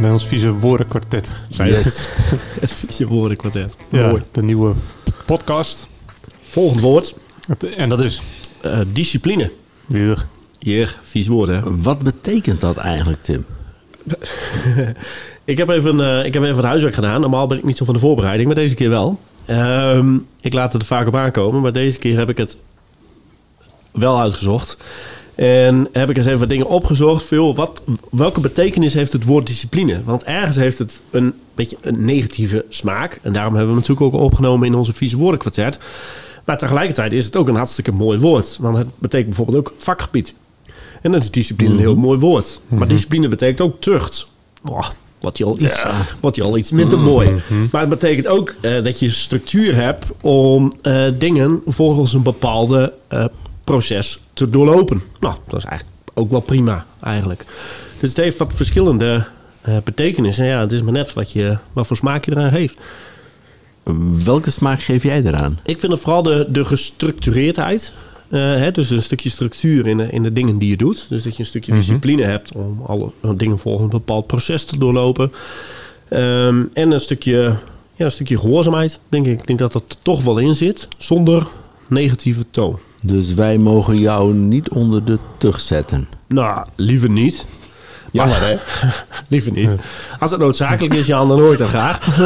met ons vieze woordenkwartet. Zijn Yes. Het vieze woordenkwartet. Ja, Mooi. de nieuwe podcast. Volgend woord. En dat is eh, discipline. weer. Hier, vies woord hè. Wat betekent dat eigenlijk, Tim? Ik heb, even, eh, ik heb even het huiswerk gedaan. Normaal ben ik niet zo van de voorbereiding, maar deze keer wel. Ehm, ik laat het er vaak op aankomen, maar deze keer heb ik het wel uitgezocht. En heb ik eens even wat dingen opgezocht. Veel, wat, welke betekenis heeft het woord discipline? Want ergens heeft het een beetje een negatieve smaak. En daarom hebben we het natuurlijk ook opgenomen in onze vieze woordenkwartet. Maar tegelijkertijd is het ook een hartstikke mooi woord. Want het betekent bijvoorbeeld ook vakgebied. En dan is discipline een heel mooi woord. Maar discipline betekent ook tucht. Oh, wat je al iets, wat je al iets minder mooi. Maar het betekent ook eh, dat je structuur hebt om eh, dingen volgens een bepaalde eh, proces te doorlopen. Nou, dat is eigenlijk ook wel prima eigenlijk. Dus het heeft wat verschillende eh, betekenissen. Ja, het is maar net wat, je, wat voor smaak je eraan geeft. Welke smaak geef jij eraan? Ik vind het vooral de, de gestructureerdheid. eh, hè, dus een stukje structuur in de, in de dingen die je doet. Dus dat je een stukje discipline hebt om alle dingen volgens een bepaald proces te doorlopen. Ehm, en een stukje, ja, een stukje gehoorzaamheid, denk ik. Ik denk dat dat er toch wel in zit, zonder negatieve toon. Dus wij mogen jou niet onder de tug zetten. Nou, liever niet. Jammer, hè? Liever niet. Als het noodzakelijk is, Jan, dan hoort dat graag.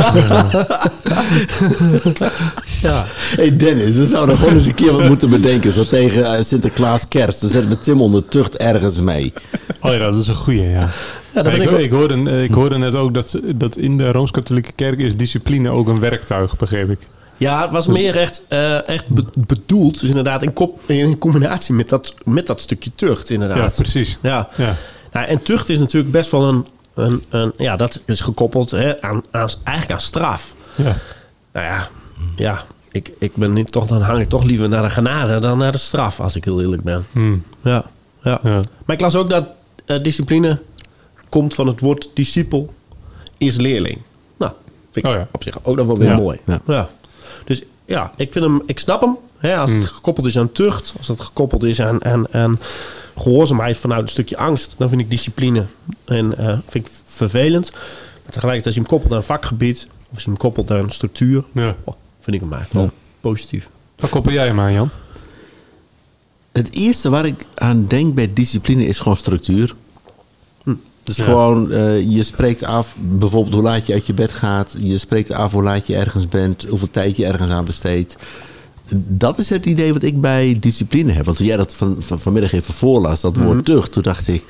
ja. hey Dennis, we zouden gewoon eens een keer wat moeten bedenken. Zo tegen eh, Sinterklaas kerst. Dan zetten we Tim onder tucht ergens mee. Oh ja, dat is een goeie, ja. Ja, ik, ik ik, hoorde, eh, ik hoorde net ook dat, dat in de Rooms-Katholieke Kerk is discipline ook een werktuig, begreep ik. Ja, het was meer echt, eh, echt be- bedoeld. Dus inderdaad in, kop- in combinatie met dat, met dat stukje tucht, Ja, inderdaad. precies. Ja. Ja. Nou, en tucht is natuurlijk best wel een... een, een ja, dat is gekoppeld hè, aan, aan, eigenlijk aan straf. Ja. Nou ja, ja ik, ik ben niet, toch, dan hang ik toch liever naar de genade dan naar de straf, als ik heel eerlijk ben. Hm. Ja, ja. Ja. Maar ik las ook dat eh, discipline komt van het woord discipel is leerling. Nou, vind ik Oh ja. op zich ook nog wel weer Ja. mooi. Ja. Dus ja, ik, vind hem, ik snap hem. Hè, als het gekoppeld is aan tucht, als het gekoppeld is aan, aan, aan gehoorzaamheid vanuit een stukje angst, dan vind ik discipline en eh, vind ik vervelend. Maar tegelijkertijd als je hem koppelt aan een vakgebied, of als je hem koppelt aan structuur, ja. oh, vind ik hem eigenlijk wel positief. Waar koppel jij hem aan, Jan? Het eerste waar ik aan denk bij discipline is gewoon structuur. Het is Ja. gewoon, eh, je spreekt af bijvoorbeeld hoe laat je uit je bed gaat. Je spreekt af hoe laat je ergens bent, hoeveel tijd je ergens aan besteedt. Dat is het idee wat ik bij discipline heb. Want toen jij dat van, van, vanmiddag even voorlas, dat woord tucht, toen dacht ik...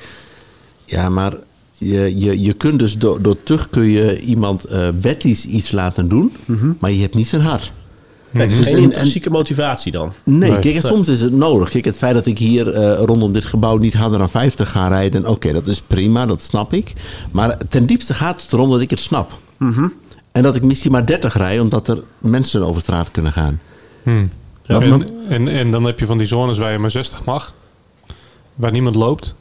Ja, maar je, je, je kunt dus door, door tucht kun je iemand wettisch iets laten doen, maar je hebt niet zijn hart. Nee, dus Dus geen en- intrinsieke motivatie dan. Nee, Nee. kijk, en soms is het nodig. Kijk, het feit dat ik hier eh, rondom dit gebouw niet harder dan 50 ga rijden, oké, dat is prima, dat snap ik. Maar ten diepste gaat het erom dat ik het snap. En dat ik misschien maar 30 rij, omdat er mensen over straat kunnen gaan. Hm. Ja, En, en, en dan heb je van die zones waar je maar 60 mag. Waar niemand loopt.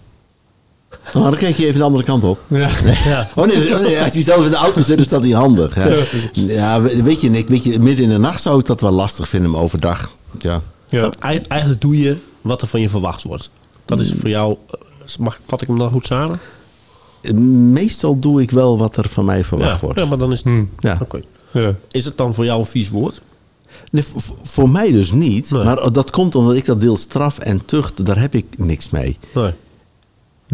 Nou, dan kijk je even de andere kant op. Ja. Ja. Oh nee, oh nee, als je zelf in de auto zit, is dat niet handig. Hè? Ja, we- weet je, Nick, weet je, midden in de nacht zou ik dat wel lastig vinden, maar overdag, ja. Ja. Eigenlijk doe je wat er van je verwacht wordt. Dat is voor jou... eh, Mag, vat ik hem dan goed samen? Meestal doe ik wel wat er van mij verwacht ja. wordt. Ja, maar dan is het... Hm. Ja. Oké. Ja. Is het dan voor jou een vies woord? Nee, voor mij dus niet. Nee. Maar dat komt omdat ik dat deel straf en tucht, daar heb ik niks mee. Nee.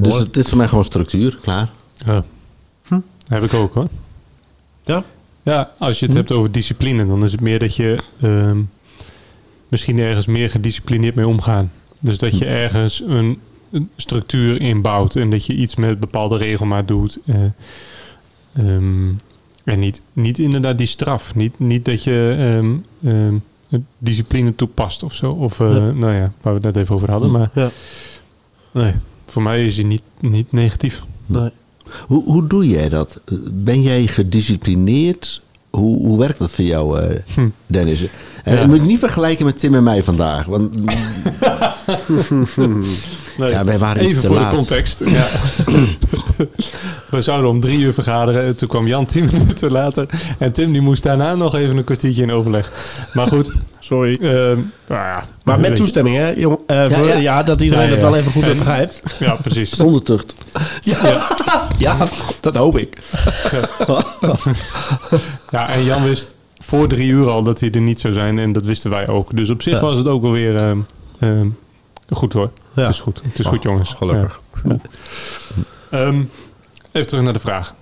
Dus Mooi. het is voor mij gewoon structuur, klaar. Ja. Heb ik ook hoor. Ja? Ja, als je het hebt over discipline, dan is het meer dat je ehm, misschien ergens meer gedisciplineerd mee omgaan. Dus dat je ergens een, een structuur inbouwt en dat je iets met bepaalde regelmaat doet. eh, ehm, en niet, niet inderdaad die straf. Niet, niet dat je ehm, ehm, discipline toepast of zo. Of eh, Ja. nou ja, waar we het net even over hadden. Maar Ja. nee, voor mij is hij niet, niet negatief. Nee. Hoe, hoe doe jij dat? Ben jij gedisciplineerd? Hoe, hoe werkt dat voor jou, eh, Hm. Dennis? Eh, Ja. Moet ik niet vergelijken met Tim en mij vandaag. Want Nee. Ja, wij waren Even te voor de context. Ja. we zouden om drie uur vergaderen. En Toen kwam Jan tien minuten later. En Tim die moest daarna nog even een kwartiertje in overleg. Maar goed. Sorry. ehm, nou ja, Maar met toestemming, hè? Jong, eh, voor- ja, ja. dat iedereen Ja, ja. het wel even goed En- begrijpt. Ja, precies. Zonder tucht. Ja, ja dat hoop ik. Ja, en Jan wist voor drie uur al dat hij er niet zou zijn. En dat wisten wij ook. Dus op zich Ja. was het ook wel weer ehm, ehm, goed hoor. Ja. Het is goed. Het is goed, Oh, jongens. gelukkig. Ja. Ehm, even terug naar de vraag.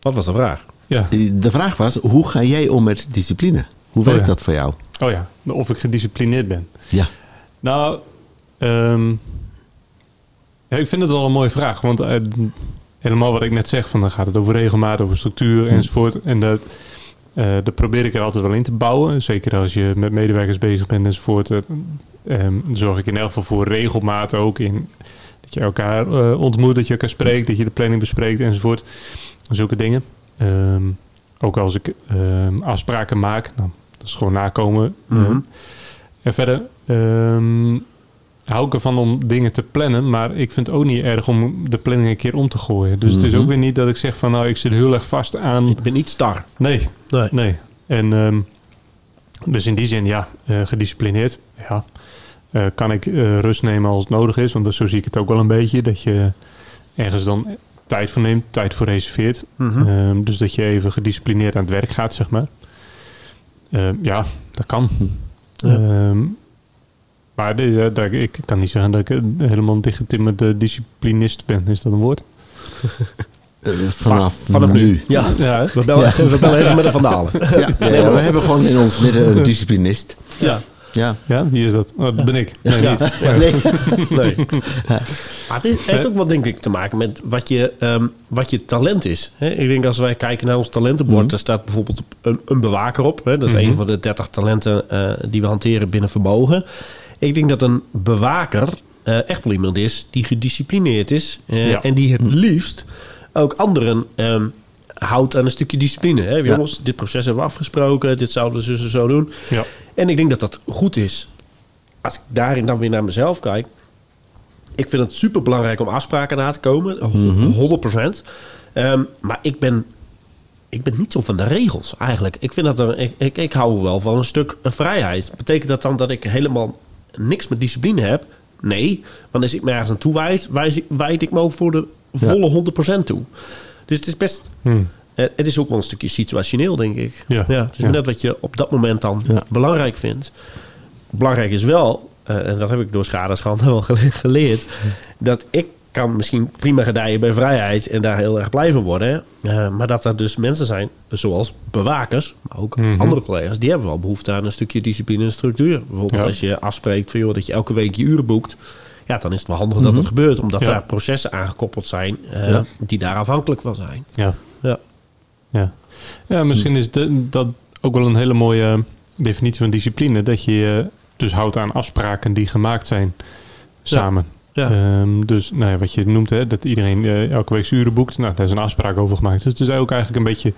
Wat was de vraag? Ja. De vraag was, hoe ga jij om met discipline? Hoe Oh, werkt ja. dat voor jou? Oh ja, of ik gedisciplineerd ben. Ja. Nou, ehm, ja, ik vind het wel een mooie vraag. Want eh, helemaal wat ik net zeg, van dan gaat het over regelmaat, over structuur enzovoort. En dat, eh, dat probeer ik er altijd wel in te bouwen. Zeker als je met medewerkers bezig bent enzovoort. eh, ehm, zorg ik in elk geval voor regelmaat ook in dat je elkaar eh, ontmoet, dat je elkaar spreekt, dat je de planning bespreekt enzovoort. Zulke dingen. Ehm, ook als ik ehm, afspraken maak, nou, dat is gewoon nakomen. Mhm. En verder ehm, hou ik ervan om dingen te plannen, maar ik vind het ook niet erg om de planning een keer om te gooien. Dus het is Mhm. ook weer niet dat ik zeg van nou, ik zit heel erg vast aan. Ik ben niet star. Nee, Nee. nee. En ehm, dus in die zin, ja, eh, gedisciplineerd. Ja. Eh, kan ik eh, rust nemen als het nodig is, want dat, zo zie ik het ook wel een beetje. Dat je ergens dan tijd voor neemt, tijd voor reserveert. Mhm. Ehm, dus dat je even gedisciplineerd aan het werk gaat, zeg maar. Ehm, ja, dat kan. Ja. Ehm, maar de, daar- ik kan niet zeggen dat ik een helemaal een dichtgetimmerde disciplinist ben. Is dat een woord? Eh, vanaf, nu. Ja. Ja, We bellen, Ja. we bellen even met de vandalen. Ja, ja, ja, we hebben gewoon in ons midden een disciplinist. Ja. Ja. ja wie is dat? Oh, dat ben ik. Nee, Ja. niet. Ja, nee. Nee. Maar het is, heeft ook wel denk ik te maken met wat je, ehm, wat je talent is. Hè? Ik denk als wij kijken naar ons talentenbord, Mhm. daar staat bijvoorbeeld een, een bewaker op. Hè? Dat is Mhm. een van de 30 talenten eh, die we hanteren binnen vermogen. Ik denk dat een bewaker eh, echt wel iemand is die gedisciplineerd is eh, Ja. en die het liefst ook anderen ehm, houdt aan een stukje discipline. Hè? Jongens, dit proces hebben we afgesproken, dit zouden we zo, doen. Ja. En ik denk dat dat goed is. Als ik daarin dan weer naar mezelf kijk. Ik vind het super belangrijk om afspraken na te komen. Mhm. 100%. Ehm, maar ik ben, ik ben niet zo van de regels eigenlijk. Ik, vind dat er, ik, ik, ik hou wel van een stuk vrijheid. Betekent dat dan dat ik helemaal niks met discipline heb? Nee. Want als ik me ergens aan toewijd, wijs- wijd ik me ook voor de volle 100% toe. Dus het is best Hm. eh, het is ook wel een stukje situationeel, denk ik. Ja. het is Ja. net wat je op dat moment dan Ja. belangrijk vindt. Belangrijk is wel, eh, en dat heb ik door schadeschande wel gele- geleerd, dat ik kan misschien prima gedijen bij vrijheid en daar heel erg blij van worden. eh, maar dat er dus mensen zijn, zoals bewakers, maar ook Mhm. andere collega's, die hebben wel behoefte aan een stukje discipline en structuur. Bijvoorbeeld Ja. als je afspreekt van, joh, dat je elke week je uren boekt. Ja, dan is het wel handig dat het gebeurt, omdat Ja. daar processen aangekoppeld zijn eh, Ja. die daar afhankelijk van zijn. Ja. Ja. Ja, ja misschien is de, dat ook wel een hele mooie definitie van discipline. Dat je je dus houdt aan afspraken die gemaakt zijn samen. Ja. Ehm, dus nou ja, wat je noemt, hè, dat iedereen eh, elke week uren boekt. Nou, daar is een afspraak over gemaakt. Dus het is ook eigenlijk een beetje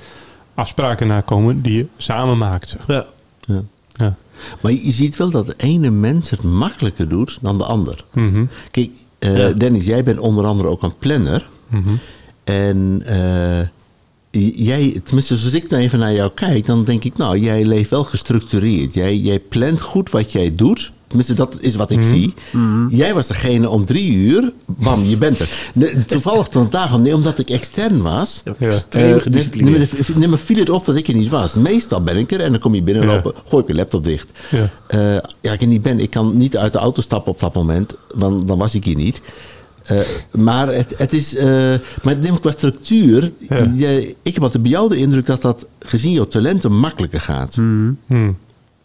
afspraken nakomen die je samen maakt. Ja. Ja. Ja. Maar je ziet wel dat de ene mens het makkelijker doet dan de ander. Mhm, Kijk, eh, Ja. Dennis, jij bent onder andere ook een planner. mhm. En eh, jij, tenminste, als ik nou even naar jou kijk, dan denk ik, nou, jij leeft wel gestructureerd. Jij, jij plant goed wat jij doet. Tenminste, dat is wat ik Mhm. zie. Jij was degene om drie uur, bam, je bent er. Nee, toevallig vandaag, van, nee, omdat ik extern was. Ja. Extreem Eh, dus- gedisciplineerd. nee, maar viel het op dat ik er niet was. Meestal ben ik er en dan kom je binnenlopen, gooi ik je laptop dicht. Ja. Eh, ja, ik er niet ben. Ik kan niet uit de auto stappen op dat moment, want dan was ik hier niet. Eh, maar het, het is. eh, maar neem qua structuur. Ja. je- ik heb altijd bij jou de indruk dat dat gezien jouw talenten makkelijker gaat. Mhm. Hmm.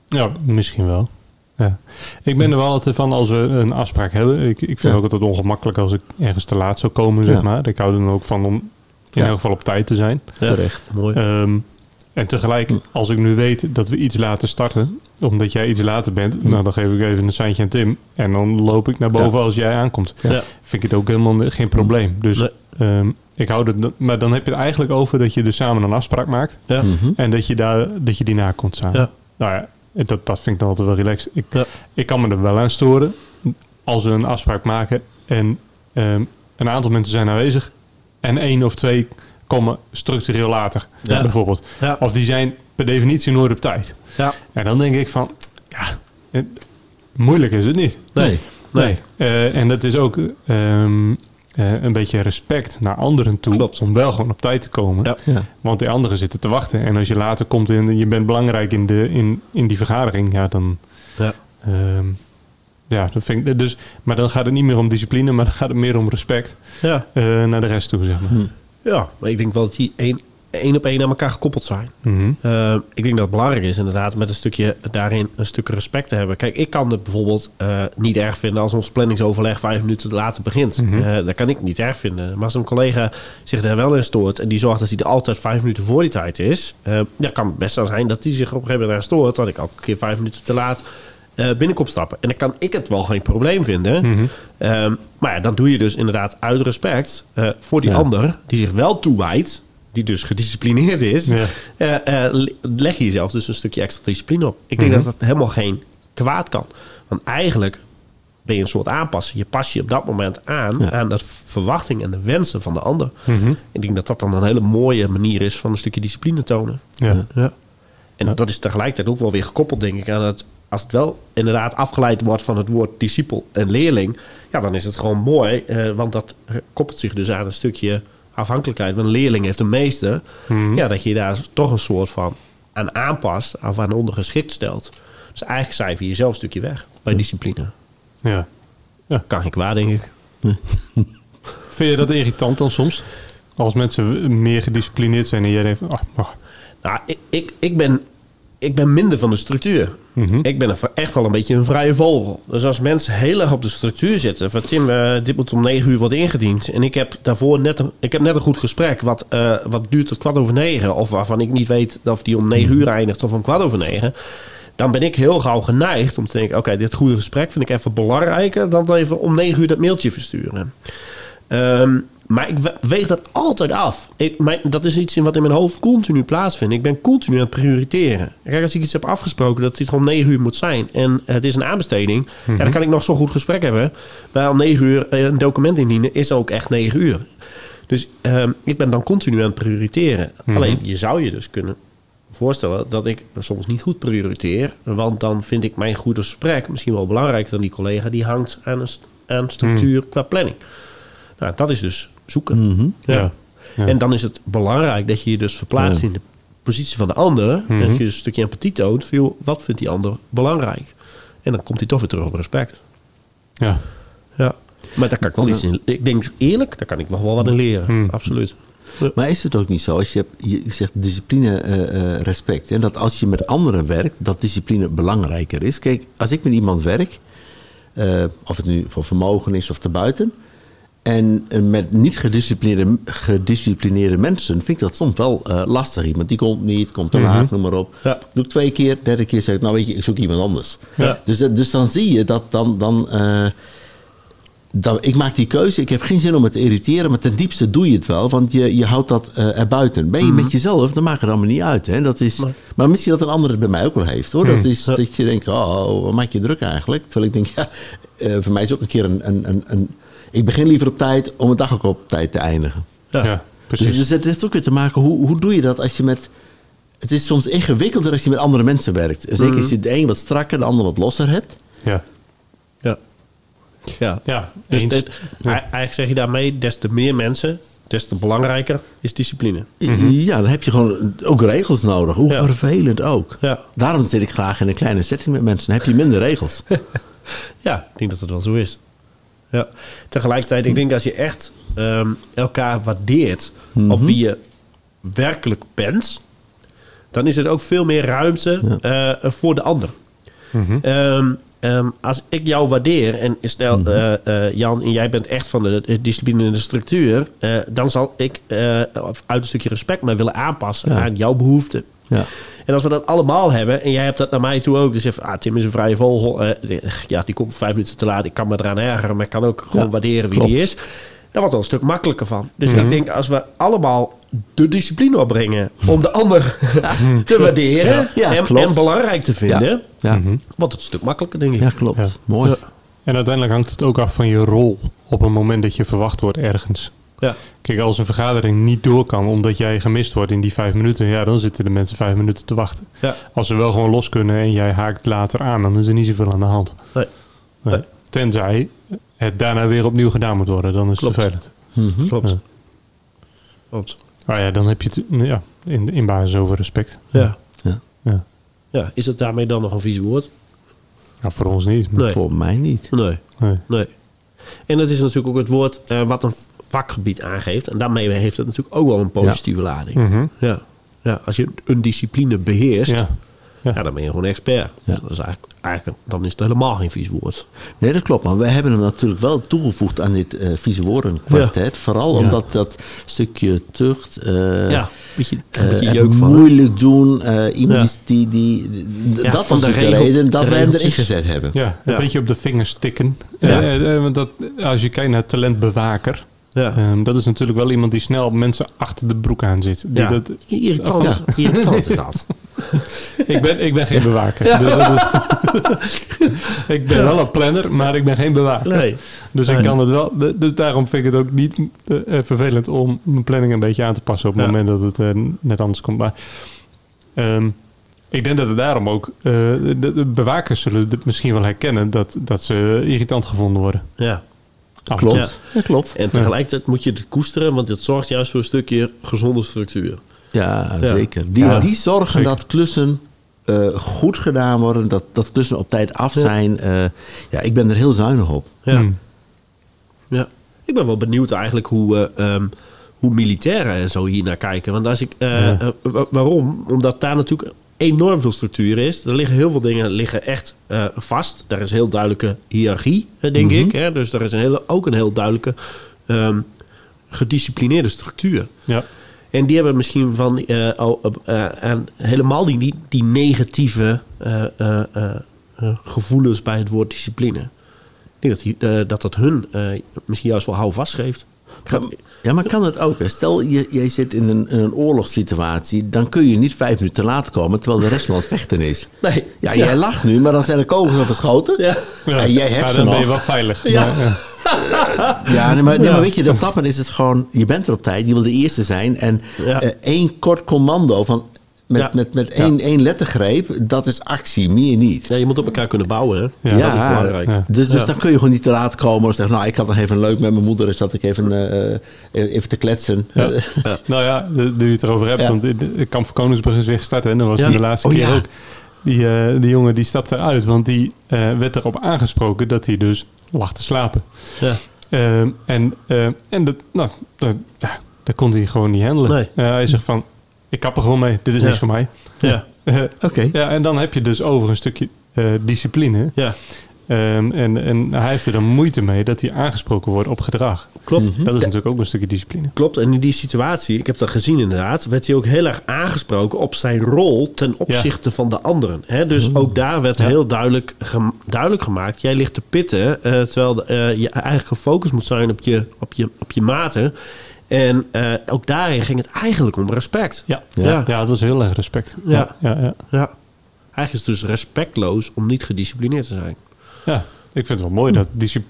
Ja, misschien wel. Ja. Ik ben er wel altijd van als we een afspraak hebben. Ik, ik vind Ja. het ook altijd ongemakkelijk als ik ergens te laat zou komen, zeg Ja. maar. Ik hou er dan ook van om in Ja. elk geval op tijd te zijn. Ja, Terecht. Mooi. Ehm, en tegelijk, Hm. als ik nu weet dat we iets later starten, omdat jij iets later bent, Hm. nou dan geef ik even een seintje aan Tim. En dan loop ik naar boven als jij aankomt. Ja. Ja. Vind ik het ook helemaal geen probleem. Dus Nee. ehm, ik hou er, maar dan heb je het eigenlijk over dat je dus samen een afspraak maakt. Ja. Mhm. En dat je, daar, dat je die nakomt samen. Ja. Nou ja, dat, dat vind ik dan altijd wel relaxed. Ik, Ja. ik kan me er wel aan storen als we een afspraak maken en ehm, een aantal mensen zijn aanwezig en één of twee komen structureel later, Ja. bijvoorbeeld. Ja. Of die zijn per definitie nooit op tijd. Ja. En dan denk ik van, ja, het- moeilijk is het niet. Nee. Nee. Eh, en dat is ook ehm, eh, een beetje respect naar anderen toe. Klopt. Om wel gewoon op tijd te komen. Ja. Ja. Want die anderen zitten te wachten. En als je later komt en je bent belangrijk in, de, in, in die vergadering, ja, dan. Ja. ehm, ja, dat vind ik. Dus, maar dan gaat het niet meer om discipline, maar dan gaat het meer om respect Ja. eh, naar de rest toe, zeg maar. Hm. ja, maar ik denk wel dat die één, één op één aan elkaar gekoppeld zijn. Mhm. Eh, ik denk dat het belangrijk is inderdaad met een stukje daarin een stuk respect te hebben. Kijk, ik kan het bijvoorbeeld eh, niet erg vinden als ons planningsoverleg vijf minuten later begint. Mhm. Eh, dat kan ik niet erg vinden. Maar als een collega zich daar wel in stoort en die zorgt dat hij er altijd vijf minuten voor die tijd is, ja, kan het best wel zijn dat hij zich op een gegeven moment aan stoort dat ik elke keer vijf minuten te laat binnenkom stappen. En dan kan ik het wel geen probleem vinden. Mhm. Ehm, maar ja, dan doe je dus inderdaad uit respect voor die Ja. ander die zich wel toewijdt, die dus gedisciplineerd is. Ja. Eh, eh, le- leg je jezelf dus een stukje extra discipline op. Ik denk Mhm. dat dat helemaal geen kwaad kan. Want eigenlijk ben je een soort aanpassen. Je pas je op dat moment aan Ja. aan de verwachting en de wensen van de ander. Mhm. Ik denk dat dat dan een hele mooie manier is van een stukje discipline tonen. Ja. Ja. En dat is tegelijkertijd ook wel weer gekoppeld, denk ik, aan het. Als het wel inderdaad afgeleid wordt van het woord discipel en leerling, ja, dan is het gewoon mooi, eh, want dat koppelt zich dus aan een stukje afhankelijkheid. Want een leerling heeft de meeste, Mhm. ja, dat je daar toch een soort van aan aanpast of aan ondergeschikt stelt. Dus eigenlijk cijfer je jezelf een stukje weg bij discipline. ja. Kan geen kwaad, denk ik. Vind je dat irritant dan soms? Als mensen meer gedisciplineerd zijn en jij denkt, van, ah, ah, Nou, ik, ik, ik, ben, ik ben minder van de structuur. mhm. Ik ben echt wel een beetje een vrije vogel. Dus als mensen heel erg op de structuur zitten... van Tim, eh, dit moet om negen uur worden ingediend... en ik heb daarvoor net een, ik heb net een goed gesprek... Wat, eh, wat duurt tot kwart over negen... of waarvan ik niet weet of die om negen uur eindigt... of om kwart over negen... dan ben ik heel gauw geneigd om te denken... oké, dit goede gesprek vind ik even belangrijker... dan even om negen uur dat mailtje versturen. Ehm, maar ik we- weeg dat altijd af. Ik, mijn, dat is iets in wat in mijn hoofd continu plaatsvindt. Ik ben continu aan het prioriteren. Kijk, als ik iets heb afgesproken dat dit om 9 uur moet zijn... en het is een aanbesteding... ja, dan kan ik nog zo'n goed gesprek hebben. Maar om 9 uur eh, een document indienen is ook echt 9 uur. Dus ehm, ik ben dan continu aan het prioriteren. Mhm. Alleen, je zou je dus kunnen voorstellen dat ik soms niet goed prioriteer. Want dan vind ik mijn goede gesprek misschien wel belangrijker dan die collega die hangt aan een aan structuur qua planning. Nou, dat is dus zoeken. Mhm. ja. Ja. En dan is het belangrijk dat je je dus verplaatst Ja. in de positie van de ander. En Mhm. dat je dus een stukje empathie toont. Van, joh, wat vindt die ander belangrijk? En dan komt hij toch weer terug op respect. ja. Ja. Maar daar kan ik wel iets in. Ik denk eerlijk, daar kan ik nog wel wat in leren. Hmm. Absoluut. Maar is het ook niet zo, als je zegt discipline, eh, eh, respect, en dat als je met anderen werkt, dat discipline belangrijker is? Kijk, als ik met iemand werk, eh, of het nu voor vermogen is of te buiten, en eh, met niet gedisciplineerde, gedisciplineerde mensen vind ik dat soms wel eh, lastig. Iemand die komt niet, komt te laat, noem maar op. Ja. Doe ik twee keer, derde keer zeg ik, nou weet je, ik zoek iemand anders. Ja. Dus, dus dan zie je dat dan... dan eh, dan, ik maak die keuze, ik heb geen zin om het te irriteren, maar ten diepste doe je het wel, want je, je houdt dat eh erbuiten. Ben je met jezelf, dan maakt het allemaal niet uit. Hè? Dat is. Maar misschien dat een ander het bij mij ook wel heeft hoor. Dat is Ja. dat je denkt, oh, wat maak je druk eigenlijk? Terwijl ik denk, ja, voor mij is ook een keer een, een, een, een. Ik begin liever op tijd om een dag ook op tijd te eindigen. Ja, Ja. precies. Dus, dus het heeft ook weer te maken, hoe, hoe doe je dat als je met. Het is soms ingewikkelder als je met andere mensen werkt. Zeker als je de een wat strakker, de ander wat losser hebt. ja. Ja. Ja. Ja, Dus eigenlijk zeg je daarmee, des te meer mensen, des te belangrijker is discipline. Ja, dan heb je gewoon ook regels nodig. Hoe Ja. vervelend ook. Ja. Daarom zit ik graag in een kleine setting met mensen. Dan heb je minder regels. Ja, ik denk dat het wel zo is. Ja. Tegelijkertijd, ik denk als je echt ehm, elkaar waardeert op wie je werkelijk bent, dan is het ook veel meer ruimte eh, voor de ander. Mhm. Ehm, ehm, als ik jou waardeer en stel, eh, eh, Jan, en jij bent echt van de, discipline en de structuur, eh, dan zal ik eh, uit een stukje respect mij willen aanpassen Ja. aan jouw behoeften. Ja. En als we dat allemaal hebben, en jij hebt dat naar mij toe ook, dus even, ah, Tim is een vrije vogel, eh, die- ja, die komt vijf minuten te laat, ik kan me eraan ergeren, maar ik kan ook gewoon Ja, waarderen wie klopt. die is. Daar wordt wel een stuk makkelijker van. Dus Mhm. ik denk, als we allemaal de discipline opbrengen om de ander te waarderen Ja, en, belangrijk te vinden, Ja. Mhm. wordt het een stuk makkelijker, denk ik. Ja, klopt. Ja. Mooi. En uiteindelijk hangt het ook af van je rol op het moment dat je verwacht wordt ergens. Ja. Kijk, als een vergadering niet door kan omdat jij gemist wordt in die vijf minuten, ja, dan zitten de mensen vijf minuten te wachten. Ja. Als ze wel gewoon los kunnen en jij haakt later aan, dan is er niet zoveel aan de hand. Nee. Nee. Nee. Tenzij het daarna weer opnieuw gedaan moet worden, dan is Klopt. het vervelend. Mhm. Klopt. Ja. Klopt. Maar ja, dan heb je het ja, in, in basis over respect. Ja. Ja. Ja. Ja, is het daarmee dan nog een vies woord? Nou, voor ons niet. maar- Nee. Voor mij niet. Nee. Nee. Nee. En dat is natuurlijk ook het woord eh, wat een vakgebied aangeeft. En daarmee heeft het natuurlijk ook wel een positieve lading. Mhm. Ja. ja. Als je een discipline beheerst, ja. Ja. dan ben je gewoon expert. Ja. Dus dat is eigenlijk, eigenlijk, dan is het helemaal geen vies woord. Nee, dat klopt. Maar we hebben hem natuurlijk wel toegevoegd aan dit eh vieze woordenkwartet. Vooral Ja. omdat dat stukje tucht... eh, ja, beetje, eh, een beetje jeuk van. moeilijk doen. eh, iemand Ja. die... die, die Ja, dat van was de reden dat de we hem erin gezet hebben. Ja, een Ja. beetje op de vingers tikken. Ja. Want dat, als je kijkt naar talentbewaker, Ja. ehm, dat is natuurlijk wel iemand die snel mensen achter de broek aan zit. Die Ja. dat, Irritant, Ja. irritant is dat. ik, ben, ik ben geen bewaker. Dus is- ik ben wel een planner, maar ik ben geen bewaker. Nee. Dus ik Nee. kan het wel. Dus daarom vind ik het ook niet eh, vervelend om mijn planning een beetje aan te passen op het Ja. moment dat het eh, net anders komt. Maar ehm, ik denk dat het daarom ook. eh, de, de bewakers zullen het misschien wel herkennen dat, dat ze irritant gevonden worden. Ja. Klopt. Ja. klopt. En tegelijkertijd moet je het koesteren, want het zorgt juist voor een stukje gezonde structuur. Ja, Ja. zeker. Die, Ja, die zorgen zeker. dat klussen eh, goed gedaan worden. Dat, dat klussen op tijd af Ja. zijn. Eh, ja, ik ben er heel zuinig op. Ja. Hmm. Ja, ik ben wel benieuwd eigenlijk hoe, eh, ehm, hoe militairen en zo hier naar kijken. Want als ik, waarom? Omdat daar natuurlijk enorm veel structuur is. Er liggen heel veel dingen liggen echt eh, vast. Daar is heel duidelijke hiërarchie, eh, denk Mhm. ik. Hè? Dus er is een hele, ook een heel duidelijke ehm, gedisciplineerde structuur. Ja. En die hebben misschien van eh, al, helemaal die, die, negatieve gevoelens bij het woord discipline. Ik denk dat die, dat, dat hun misschien juist wel houvast geeft. Ja, maar kan het ook? hè? Stel, je, jij zit in een, in een oorlogssituatie. Dan kun je niet vijf minuten te laat komen terwijl de rest van het vechten is. Nee. Ja, jij lacht nu, maar dan zijn de kogels al verschoten. Ja. Ja. En jij hebt Maar dan ben je wel veilig. Ja. Maar, ja. Ja, nee, maar, nee, Ja. maar weet je, op dat moment is het gewoon... Je bent er op tijd, je wil de eerste zijn. En Ja. eh, één kort commando van... Met, Ja. met, met één, één lettergreep, dat is actie, meer niet. Ja, je moet op elkaar kunnen bouwen. Hè? Ja. Dat is belangrijk. Ja. Dus, dus Ja. dan kun je gewoon niet te laat komen. Of zeggen, nou, ik had nog even leuk met mijn moeder. Dus zat ik even, eh, eh, even te kletsen. Ja. Nou ja, nu je het erover hebt, Ja. want de, de Kamp van Koningsbrug is weer gestart. En dat was Ja. die de laatste Oh, keer ja. ook. Die, eh, die jongen die stapte eruit, want die eh, werd erop aangesproken dat hij dus lag te slapen. Ja. Ehm, en eh, en dat, nou, dat, ja, dat kon hij gewoon niet handelen. Nee. Hij zegt van, ik kap er gewoon mee, dit is Ja. niks voor mij. Ja. Oké. ja, en dan heb je dus over een stukje eh, discipline. ja, Ehm, en, en hij heeft er dan moeite mee dat hij aangesproken wordt op gedrag. klopt. Mhm. Dat is natuurlijk ook een stukje discipline. Klopt, en in die situatie, ik heb dat gezien inderdaad, werd hij ook heel erg aangesproken op zijn rol ten opzichte van de anderen. Hè? Dus ook daar werd Ja. heel duidelijk, duidelijk gemaakt, jij ligt te pitten, eh, terwijl de, eh, je eigenlijk gefocust moet zijn op je, op je, op je maten. En eh, ook daarin ging het eigenlijk om respect. Ja, Ja. ja. het was heel erg respect. Ja. ja, ja. Ja. Eigenlijk is het dus respectloos om niet gedisciplineerd te zijn. Ja, ik vind het wel mooi dat,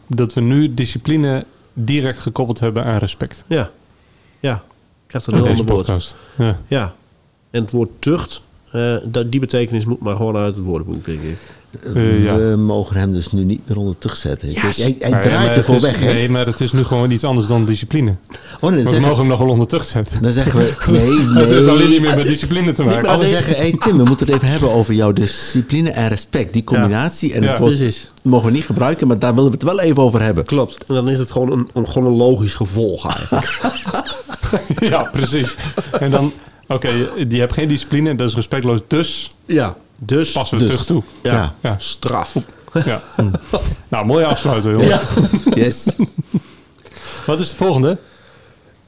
dat we nu discipline direct gekoppeld hebben aan respect. Ja, ja. Krijgt een In heel deze ander woord. podcast. Ja. Ja. En het woord tucht, dat- die betekenis moet maar gewoon uit het woordenboek, denk ik. Eh, ja. We mogen hem dus nu niet meer onder tucht zetten. Yes. Hij, hij Maar ja, draait ervoor is- weg, hè? Nee, maar het is nu gewoon iets anders dan discipline. Oh, nee, Maar dan, we zeggen, mogen hem nog wel onder tucht zetten. dan zeggen we... Nee, nee. Het heeft alleen niet meer met discipline te maken. Oh, we zeggen, hey Tim, we moeten het even hebben over jouw discipline en respect. Die combinatie. En Ja. het woord Precies. mogen we niet gebruiken, maar daar willen we het wel even over hebben. Klopt. En dan is het gewoon een, een, gewoon een logisch gevolg eigenlijk. ja, precies. En dan, oké, die hebt geen discipline, dat is respectloos, dus ja. Dus, passen we Dus. terug toe. ja, Ja. Ja. straf. Ja. nou, mooie afsluiter, jongen. Ja. Yes. Wat is de volgende?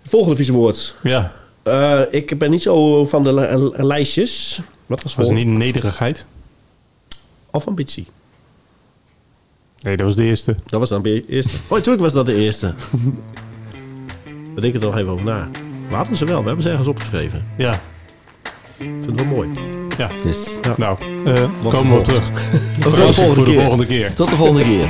Volgende vieze woord. Ja, Eh, ik ben niet zo van de li- lijstjes. Wat was was het niet nederigheid? Of ambitie. Nee, dat was de eerste. Dat was dan de eerste. Oh, natuurlijk was dat de eerste. We denken er nog even over na. We hadden ze wel. We hebben ze ergens opgeschreven. Ja, Ik vind het wel mooi. ja. yes. Nou, eh, komen we terug. Tot de volgende keer. Tot de volgende keer.